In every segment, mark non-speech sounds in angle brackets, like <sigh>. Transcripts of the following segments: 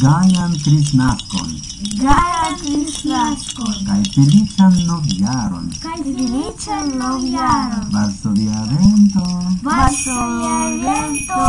gajan Krisnaskon. Gajan Krisnaskon. Kaj feliĉan noviaron. Kaj feliĉan novjaron. Varsovia vento. Varsovia vento.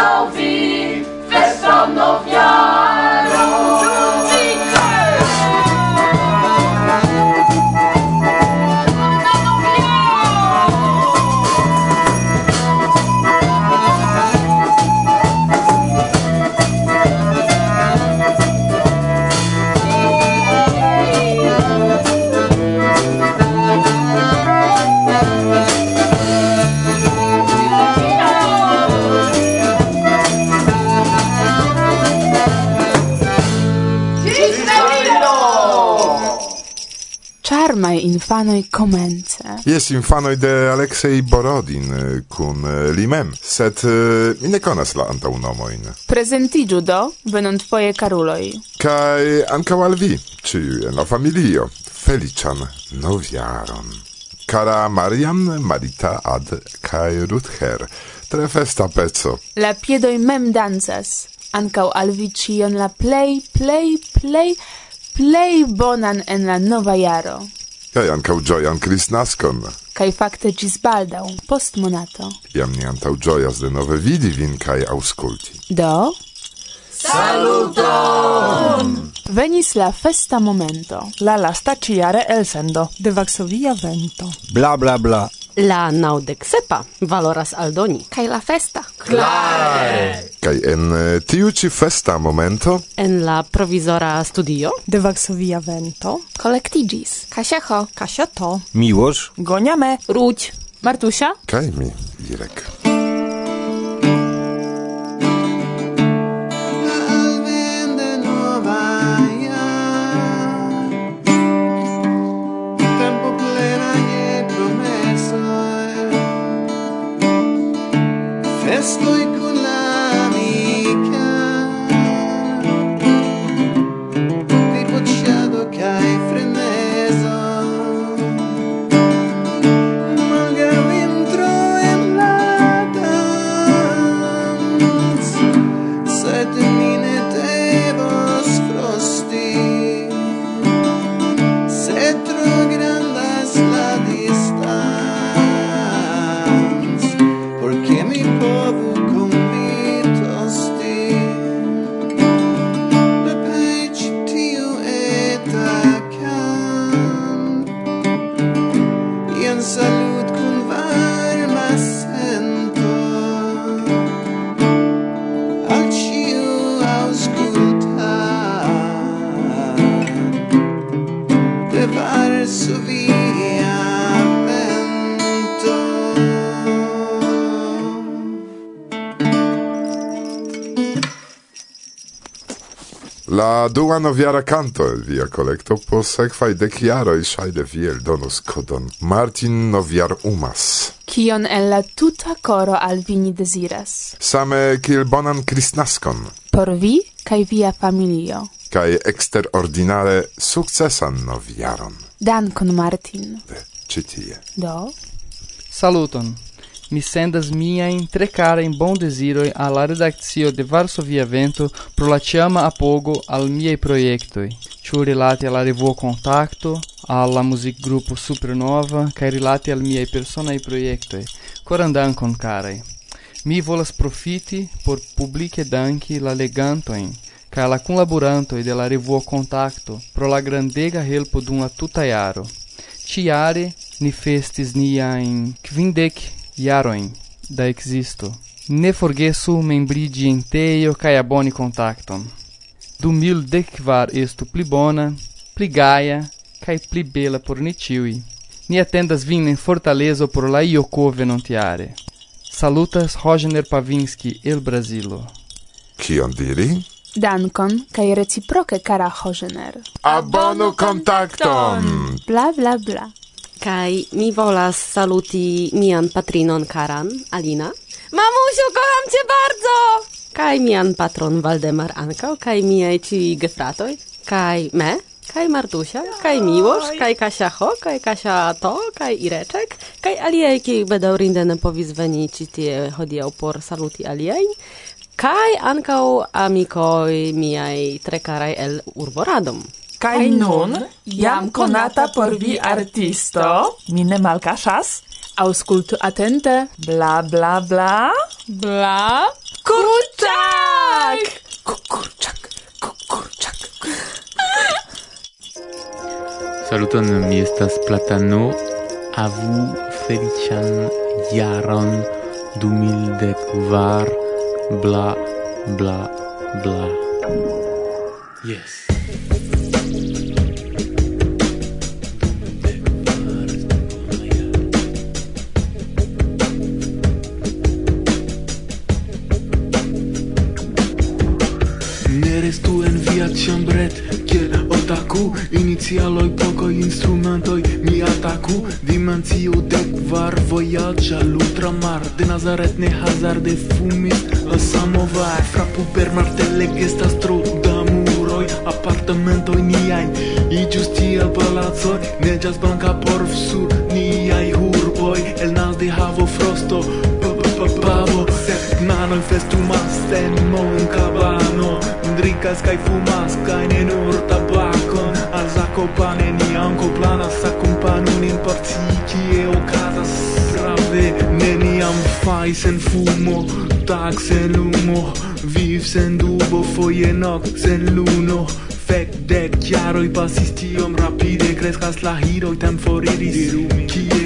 salve. infanoi comence. Yes, infanoi de Alexei Borodin eh, kun eh, li mem, sed eh, mi ne konas la antaŭnomojn. Prezentiĝu do, venonfoje karuloi. Kaj ankaŭ al vi, ĉiuj en la familio, felician noviaron. Cara Mariam, Marita ad kaj Ruther, tre festa pezzo. La piedoi mem dancas, ancau al vi cion la plei, plei, plei, plei bonan en la nova jaro. Kaj ankaŭ ĝojan Kristnaskon. Kaj fakte ĝis baldaŭ, post monato. Jam ni antaŭ ĝojas denove vidi vin kaj aŭskulti. Do? Saluton! Venis la festa momento. La lasta ciare elsendo de Varsovia vento. Bla bla bla, La naŭdek sepa valoras aldoni. Kaj la festa. Klare! Kaj en eh, tiu ĉi festa momento... En la provizora studio... De Varsovia Vento... Kolektigis. Kasiecho. Kasieto. Miłosz. Goniame. Ruć. Martusia. Kaj mi, Irek. La dua noviara canto el via collecto po sekvaj dek jaroj ŝajne vi eldonos kodon Martin noviar Umas. Kion el la tuta coro al vi ni. Same kiel bonan kristnaskon. Por vi kai via familio. Kaj eksterordinare sukcesan noviaron. Dankon, Martin. Citia. Do. Saluton. Mi sendas miain tre carajn bondeziroj al la redakcio de Varsovia Vento pro la ĉiama apogo al miaj projektoj, ĉu rilate al la revuo Kontakto, al la muzikgrupo Supernova kaj rilate al miaj personaj projektoj. Koran dankon, karaj. Mi volas profiti por publike danki la legantojn ca la cunlaborantoi de la revuo Contacto pro la grandega helpo dum la tuta jaro. Tiare ni festis niajn kvindek jarojn da existo. Ne forgesu membrigi enteio kaj aboni kontakton. Du mil dekvar estu pli bona, pli gaia, cae pli bela por ni tiui. Ni attendas vin in Fortaleza por la Ioko venontiare. Salutas Rogener Pavinski el Brasilo. Kion diri? Dankon, kaj reciproke kara Hożener. Abonu kontakton! Bla, bla, bla. Kaj mi volas saluti mian patrinon karan, Alina. Mamusiu, kocham cię bardzo! Kaj mian patron Waldemar Anka, kaj miaj ci gefratoj, kaj me, kaj Martusia, kaj Miłosz, kaj Kasia Ho, kaj Kasia To, kaj Ireczek, kaj aliaj, kiej będą rindene powiedzweni ci tie hodiał por saluti aliaj kai ankau amikoi miai tre carai el urboradom. Kai nun, jam konata por vi artisto, mi ne malcasas, auskultu atente, bla bla bla, bla, kurczak! Kurczak, kurczak. Saluton, mi estas Platano, avu felician jaron 2010 kvar bla bla bla. Yes. Eres tu en via chambret, kiel otaku inicialoj pokoj instrumento Baku Dimensio de kvar vojaĝa l'ultramar De Nazaret ne hazarde fumis la samovar Frapu per martele gestas tro da muroj Apartamentoj niajn iĝus tiel palacoj Neĝas blanka por sur niaj urboj Elnas de havo frosto pavo. Sep nanoj festumas en mon drinkas kaj fumas kaj ne nur tabako kopa neniam koplanas akompanu nin partii kie okazas prave neniam faj sen fumo tak sen lumo viv sen dubo foje noc sen luno. Fek dek jaroj pasis tiom rapide kreskas la hiroj tem foriris kiel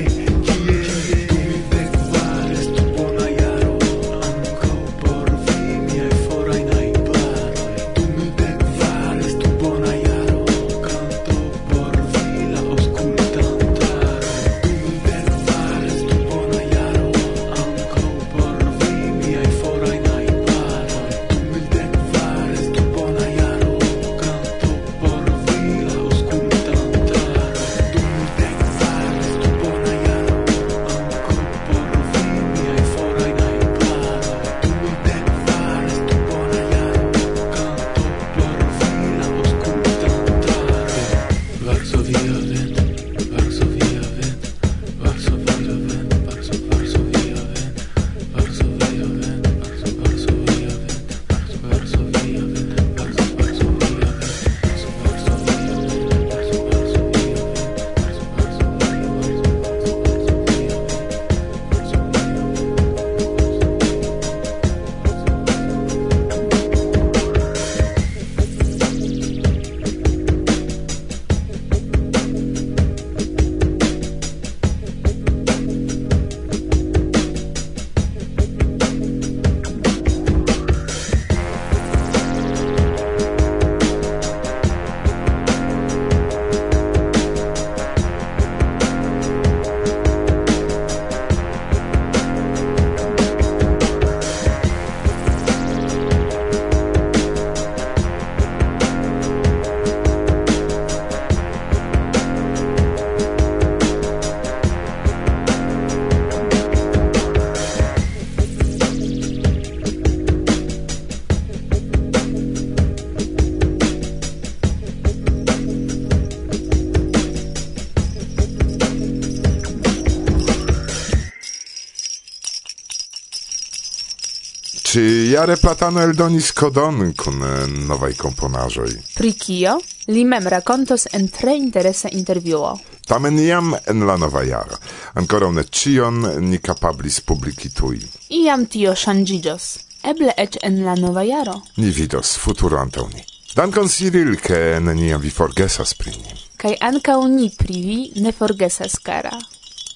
Jare Platano eldonis kodon kun novaj komponaĵoj. Pri kio li mem rakontos en tre interesa intervjuo. Tamen jam en la nova jaro. Ankoraŭ ne ĉion ni kapablis publiki tuj. Iam tio ŝanĝiĝos. Eble eĉ en la nova jaro. Ni vidos futuro antaŭ ni. Dankon Cyril, ke neniam vi forgesas pri ni. Kaj ankaŭ ni pri vi ne forgesas, kara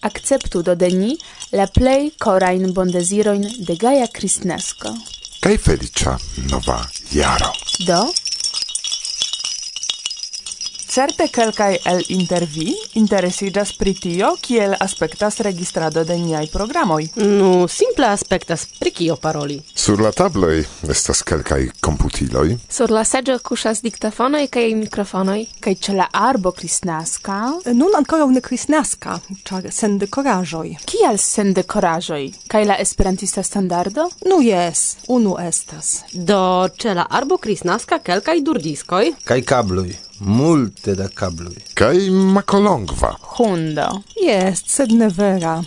akceptu do de ni la plej korajn bondeziroin de Gaja Kristnesko kai felicia nova jaro. Do, Certe kelkaj el intervi interesiĝas pri tio, kiel aspektas registrado de niaj programoi. Nu, simple aspektas pri kio paroli. Sur la tabloj estas kelkaj komputiloj. Sur la seggio kuŝas diktafonoj kaj mikrofonoj. Kaj ĉe la arbo krisnaska? Nun ankoraŭ ne krisnaska, ĉar sen dekoraĵoj. Kial sen dekoraĵoj? Kaj la esperantista standardo? Nu jes, unu estas. Do, ĉe la arbo krisnaska kelkaj durdiskoj. Kaj kabloj, multe da kabloj. Kaj makolongva. Hundo. Jest, sed ne vera.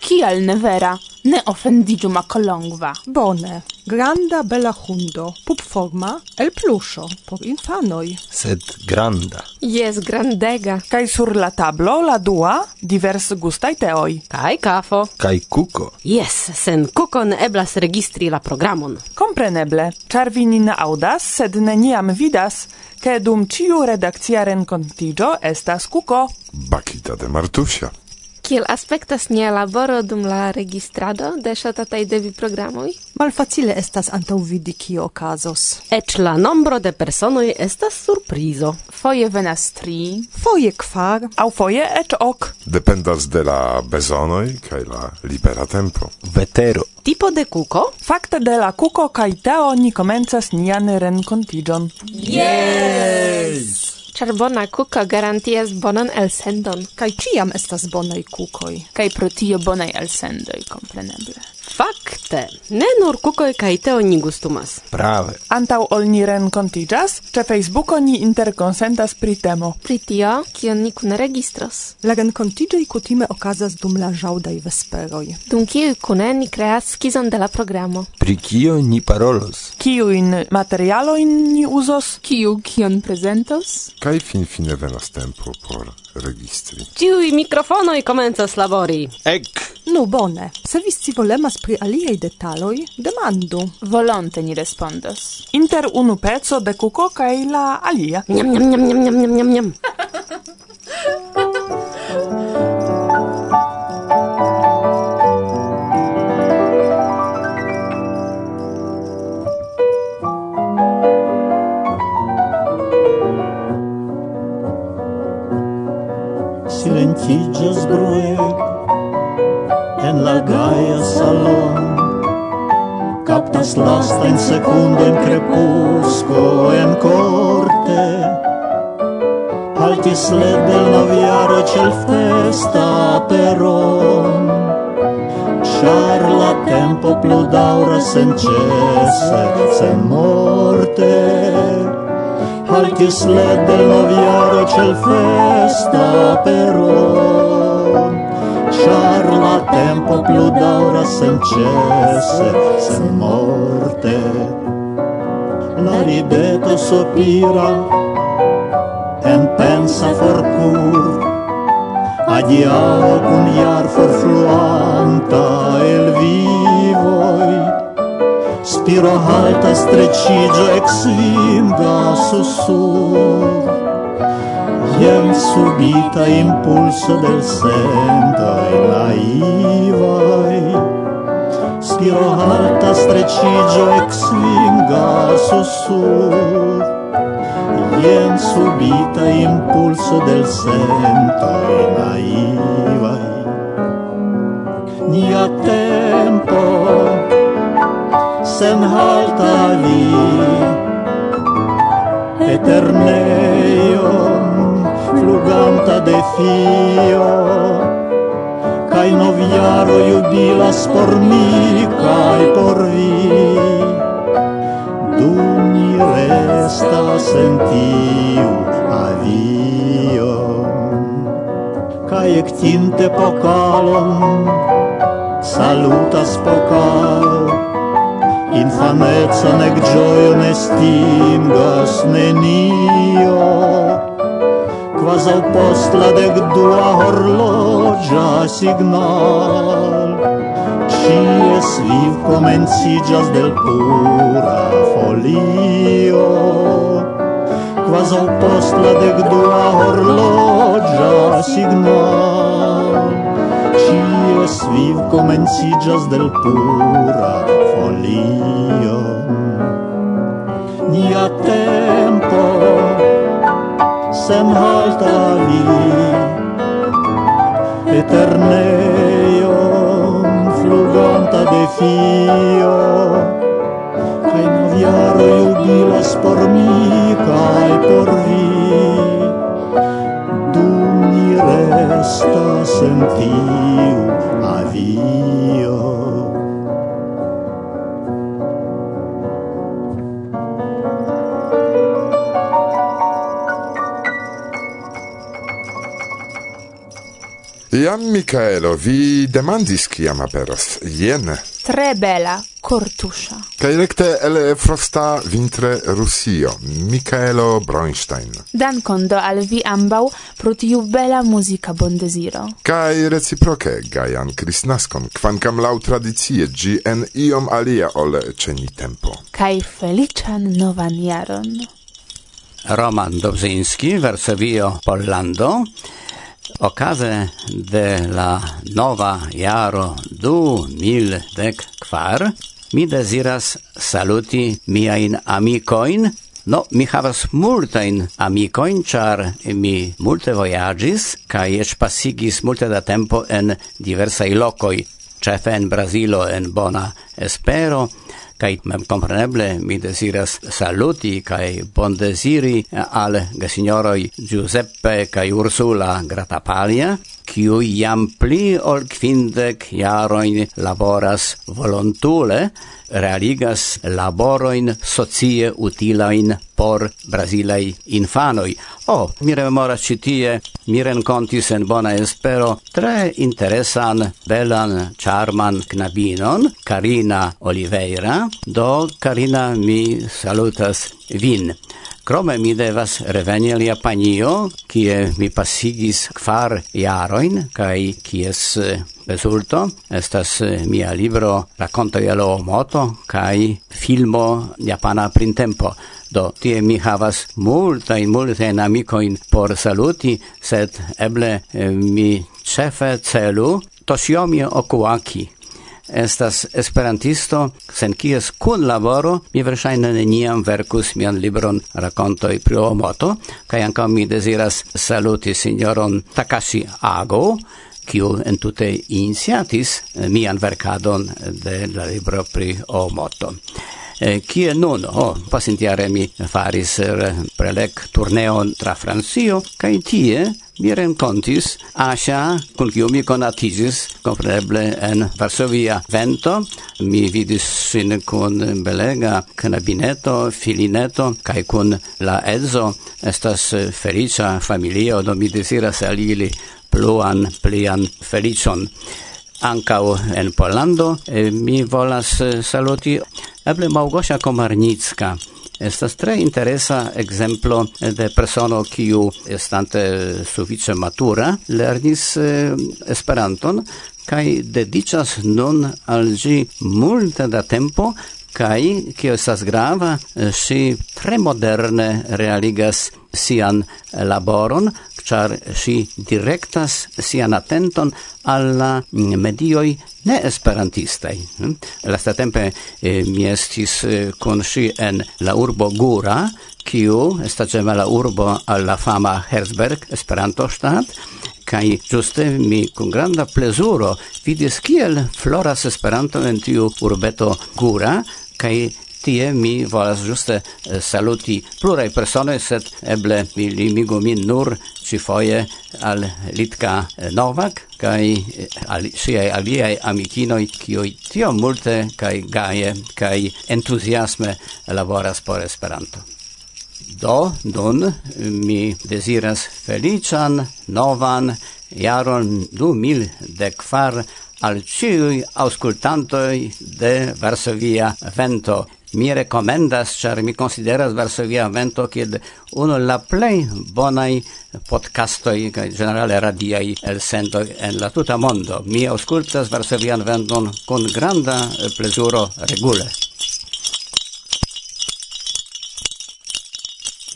Kial ne vera? Ne offendigiu macolongva. Bone, granda bella hundo, pupforma, el plusho. por infanoi. Sed granda. Yes, grandega. Kai sur la tablo la dua divers gustai teoi. Kai kafo. Kai kuko. Yes, sen kuko ne eblas registri la programon. Compreneble, char vi nin audas, sed neniam vidas, ke dum ciu redakcia rencontigio estas kuko. Bakita de Martusia. Kiel aspektas nia laboro dum la registrado de ŝatataj devi programoj? Malfacile estas antaŭvidi kio okazos. Eĉ la nombro de personoj estas surprizo. Foje venas tri, foje kvar, aŭ foje eĉ ok. Dependas de la bezonoj kaj la libera tempo. Vetero. Tipo de kuko? Fakte de la kuko kaj teo ni komencas nian renkontiĝon. Yes! yes! ĉar bona kuko garantias bonan elsendon. Kaj ĉiam estas bonaj kukoj. Kaj pro tio bonaj elsendoj, kompreneble. Fakte, ne nur kukoj kaj teo ni gustumas. Prave. Antau ol ni renkontiĝas, ĉe Facebooko ni interkonsentas pri temo. Pri tio, kion ni kune registras. La renkontiĝoj kutime okazas dum la ĵaŭdaj vesperoj. Dum kiuj kune ni kreas skizon de la programo. Pri kio ni parolos? Kiujn materialojn ni uzos? Kiu kion prezentos? Kaj finfine venas tempo por registri. Tiui microfonoi comenzas labori. Ec! Nu bone, se vi scivolemas pri aliei detaloj, demandu. Volonte ni respondas. Inter unu peco de kuko kaj la alia. Niam, niam, niam, niam, niam, niam, niam. <laughs> in secondo in crepusco in corte. Altis led del naviaro cel festa peron. Char la tempo plu daura sen cesse sen morte. Altis led del naviaro cel festa peron. Char la tempo plu daŭras senĉese, senmorte. La rideto sopira, en pensa forcur, adiaŭ kun jar forfluanta el vivoi. Spiro halta streĉiĝo eksinda susur iam subita impulso del sentoi naivai. Spiro harta strecigio ex linga sussur Iam subita impulso del sentoi naivai. Nia tempo sen halta vi. Eterneo fluganta de fio Kai noviaro jubilas por mi kai por vi. Du mi restas en tiu avio Kai ektinte pokalon salutas pokal Infaneca nec gioion estingas nenio kvazaŭ post la dekdua horloĝa signal. Cies viv komenciĝas del pura folio. Kvazaŭ post la dekdua horloĝa signal. Cies viv komenciĝas del pura folio. Nia tempo senhalte la vie Eterneum fluganta de fio kai noviaro jubilas por mi kai por vi. Dum ni restas en tio San Michaelo, vi demandis kiam aperos. Jen. Tre bela kortusza. Kaj rekte el frosta vintre Rusio. Michaelo Bronstein. Dankon do al vi ambau pro tiu bela muzika bondeziro. Kaj reciproke gajan kristnaskon, kvankam laŭ tradicie ĝi en iom alia ol ceni tempo. Kaj feliĉan novan jaron. Roman Dobrzyński, Varsovio, Pollando. Okaze de la nova jaro du mil dec quar, mi desiras saluti miain amicoin, No, mi havas multain amicoin, char mi multe voyagis, cae ec pasigis multe da tempo en diversai locoi, cefe en Brasilo, en Bona Espero, kai mem compreneble mi desiras saluti kai bondesiri al gesignoro Giuseppe kai Ursula Gratapalia kiu jam pli ol kvindek jaroin laboras volontule, realigas laboroin socie utilain por brasilei infanoi. Oh, mi rememoras citie, mi rencontis en bona espero tre interesan, belan, charman knabinon, Karina Oliveira, do Karina mi salutas vin. Krome mi devas reveni al Japanio, kie mi pasigis kvar jaroin, kai kies eh, resulto estas eh, mia libro Raconto je Moto kai filmo Japana printempo. Do tie mi havas multa in multa in in por saluti, sed eble eh, mi cefe celu Toshiomi Okuaki, estas esperantisto, sen kies kun laboro mi verŝajne neniam verkus mian libron rakontoj pri Omoto, kaj ankaŭ mi deziras saluti sinjoron Takashi Ago, kiu entute iniciatis eh, mian verkadon eh, de la libro pri Omoto. Eh, kie nun, ho, oh, pasintiare mi faris eh, prelec turneon tra Francio, kaj tie mi rencontis Asia, con kiu mi conatigis, compreneble en Varsovia. Vento, mi vidis sin con belega canabineto, filineto, cae con la edzo, estas felicia familio, do mi desiras alili pluan, plian felicion ancau en Polando. Eh, mi volas eh, saluti eble Małgosia Komarnicka, Estas tre interesa exemplo de persono kiu estante sufiĉe matura lernis eh, Esperanton kaj dediĉas nun al ĝi multe da tempo kaj kio estas grava eh, ŝi tre moderne realigas sian laboron, char si directas sian attenton alla mm, medioi ne esperantistaj. Mm? Lastatempe eh, mi estis eh, con si en la urbo Gura, kiu estas ĉefe la urbo al la fama Herzberg Esperanto-ŝtat, kai juste mi kun granda plezuro vidis kiel floras Esperanto en tiu urbeto Gura, kai tie mi volas juste eh, saluti plurai persone, sed eble mi limigu min nur ci foie al Litka eh, Novak, kai eh, al, siai aliai amicinoi, kioi tio multe, kai gaje, kai entusiasme laboras por Esperanto. Do, nun, mi desiras felician, novan, jaron du mil de kvar al ciui auscultantoi de Varsovia vento mi rekomendas, char mi konsideras Varsovia Vento kiel uno la plej bonai podcastoj generale radiai el sento en la tuta mondo. Mi ascoltas verso via Venton kun granda plezuro regule.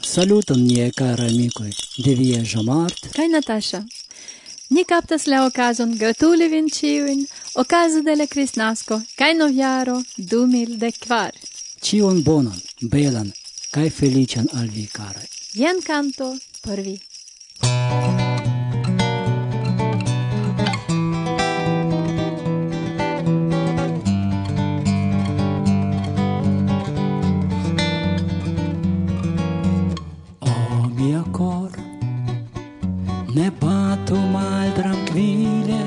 Saluton, nie cara amicoi, de via Jamart. Kai Natasha. Ni captas la occasion gratuli vin ciuin, ocaso de la Crisnasco, kai noviaro 2004. Cion bonan, belan, cae felician al vi, care. Jen canto por vi. O mia cor, ne bato mal tranquille,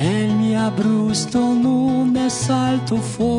el mia brusto nun ne salto fuori,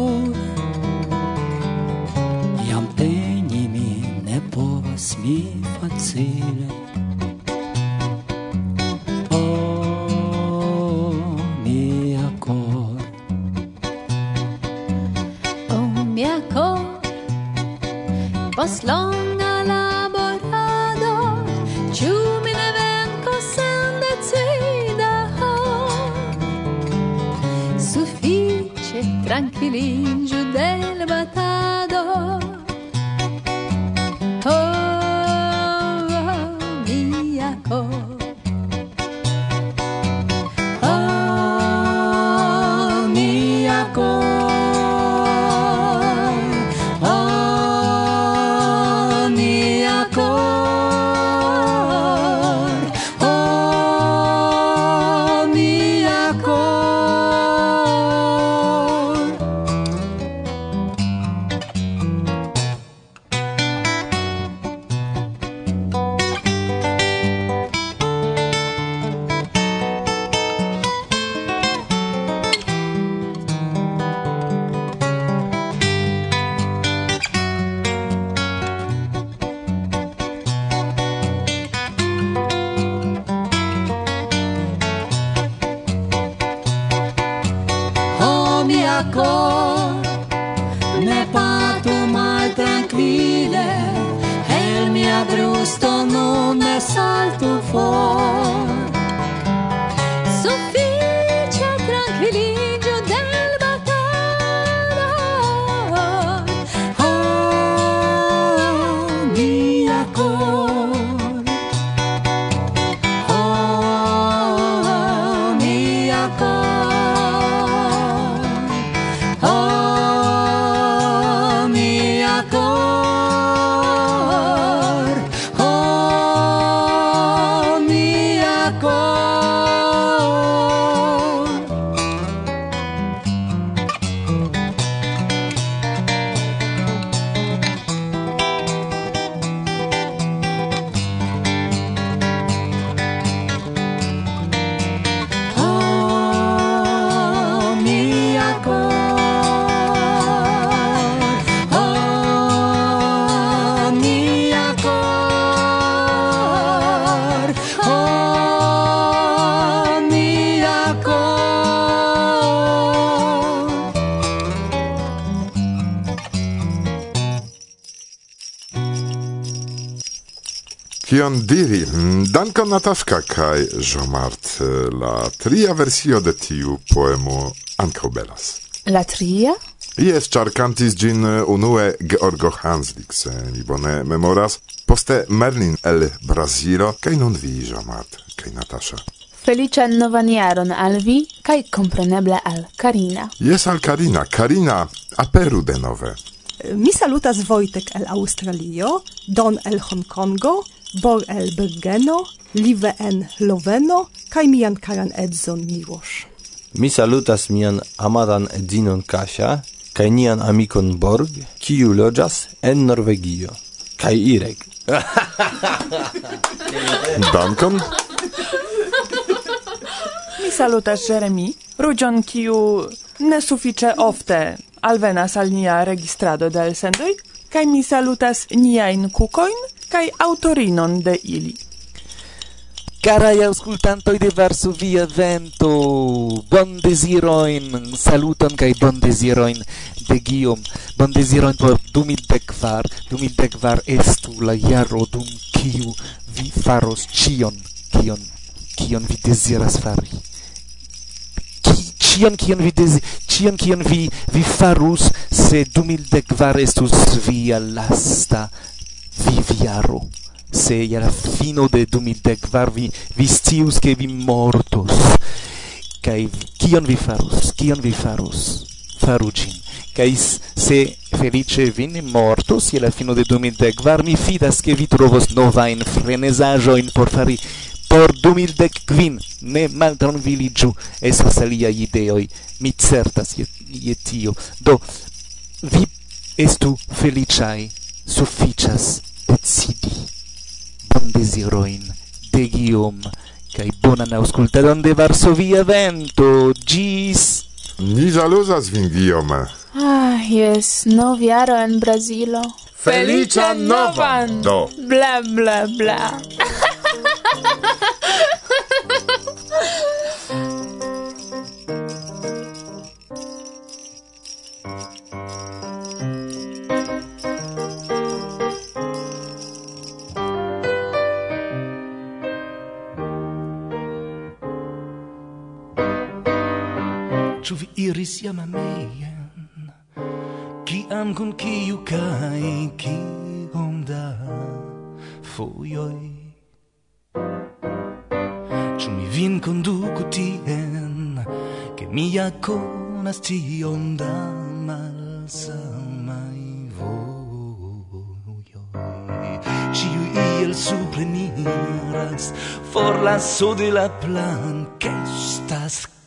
tion diri. Dankon Natasca kai Jean-Mart eh, la tria versio de tiu poemo ankaŭ belas. La tria? Jes, ĉar kantis ĝin eh, unue Georgo Hanslik, se mi bone memoras, poste Merlin el Brazilo kaj nun vi Jean-Mart kaj Natasza. Felician novan jaron al vi, kaj kompreneble al Karina. Jes al Karina. Karina, aperu denove. Mi salutas Wojtek el Australio, Don el Hongkongo, Bor el Bergeno, Live en Loveno, kaj mian karan edzon Miłosz. Mi salutas mian amadan edzinon Kasia, kaj nian amikon Borg, kiu loĝas en Norvegio. Kaj Irek. <laughs> Dankon. Mi salutas Jeremy, ruĝon kiu ne sufiĉe ofte alvenas al nia registrado de elsendoj, kaj mi salutas niajn kukojn, kaj autorinon de ili. Carai auscultantoi de Varsovia Vento, bon desiroin, saluton kai bon desiroin de Guillaume, bon desiroin por dumidecvar, dumidecvar estu la jaro dum kiu vi faros cion, kion, kion vi desiras fari. Ki, cion, kion vi desi, cion, kion vi, vi farus, se dumidecvar estus via lasta viviaro se alla fino de dumidec var vi vi scius che vi mortos. Kai kion vi farus kion vi farus faru gin. Kai se felice vin mortos je la fino de dumidec var mi fidas che vi trovos nova in frenesajo in por fari por 2010 ne maltranviliĝu esas alia ideoi. mi certas je, je tio. Do vi estu feliĉaj sufficias decidi bon desiroin de Guillaume kai bonan auscultadon de Varsovia vento gis Ni jaluzas vin Guillaume Ah, yes, noviaro en Brazilo Felicia novan! Do! Bla, bla, bla! <laughs> iris jam ameien Kiam kun kiu kai kiom da fojoj Ĉu mi vin konduku tien Ke mi ja konas tiom da malsamaj vojoj? Ĉiuj iel supreniras Forlasu de la plan, ke estas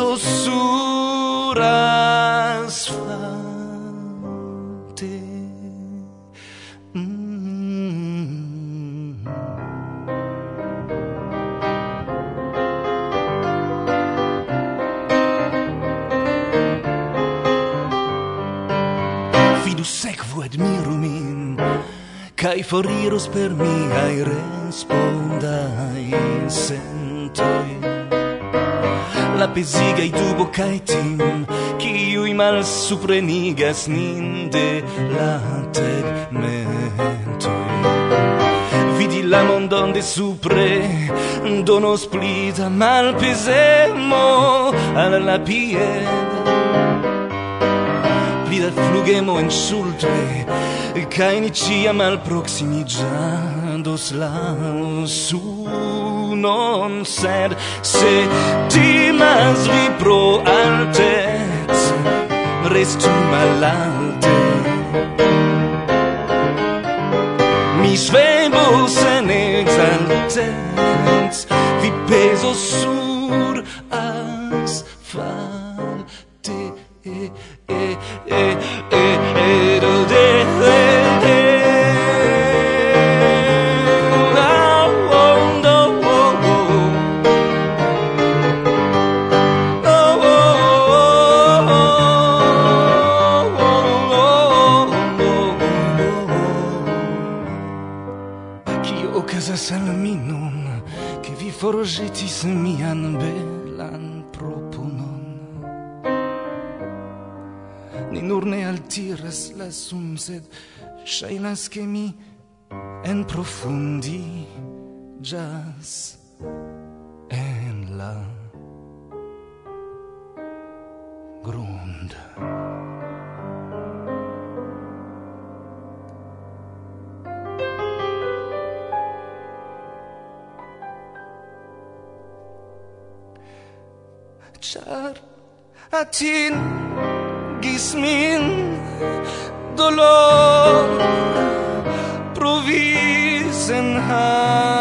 peso sur asfalte mm. Fidu sekvu admiru min kai foriros per miaj respondai sentoi la pesiga i dubo kaj tin mal malsuprenigas nin de la tegmento vidi la mondon de supre dono splita mal pesemo al la pied pli flugemo en sulte kai ni ĉiam dos la sur non sed se timas vi pro altez restu malalte mi svebus en exaltez vi peso su schemi en profundi jazz en la grund. Char atin gismin dolor provisen high.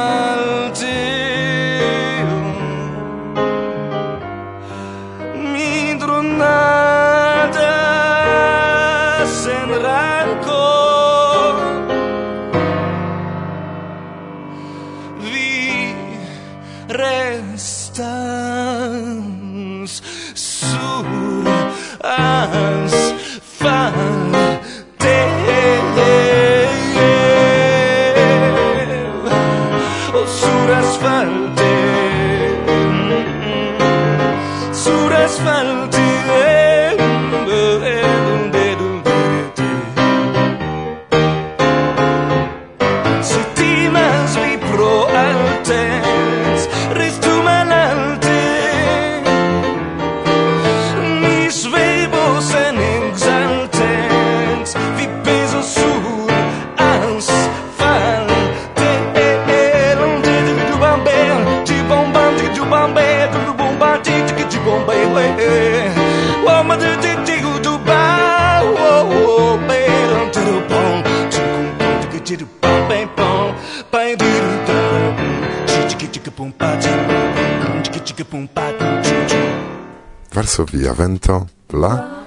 Surasfalte. Mm, mm. sovia vento, bla.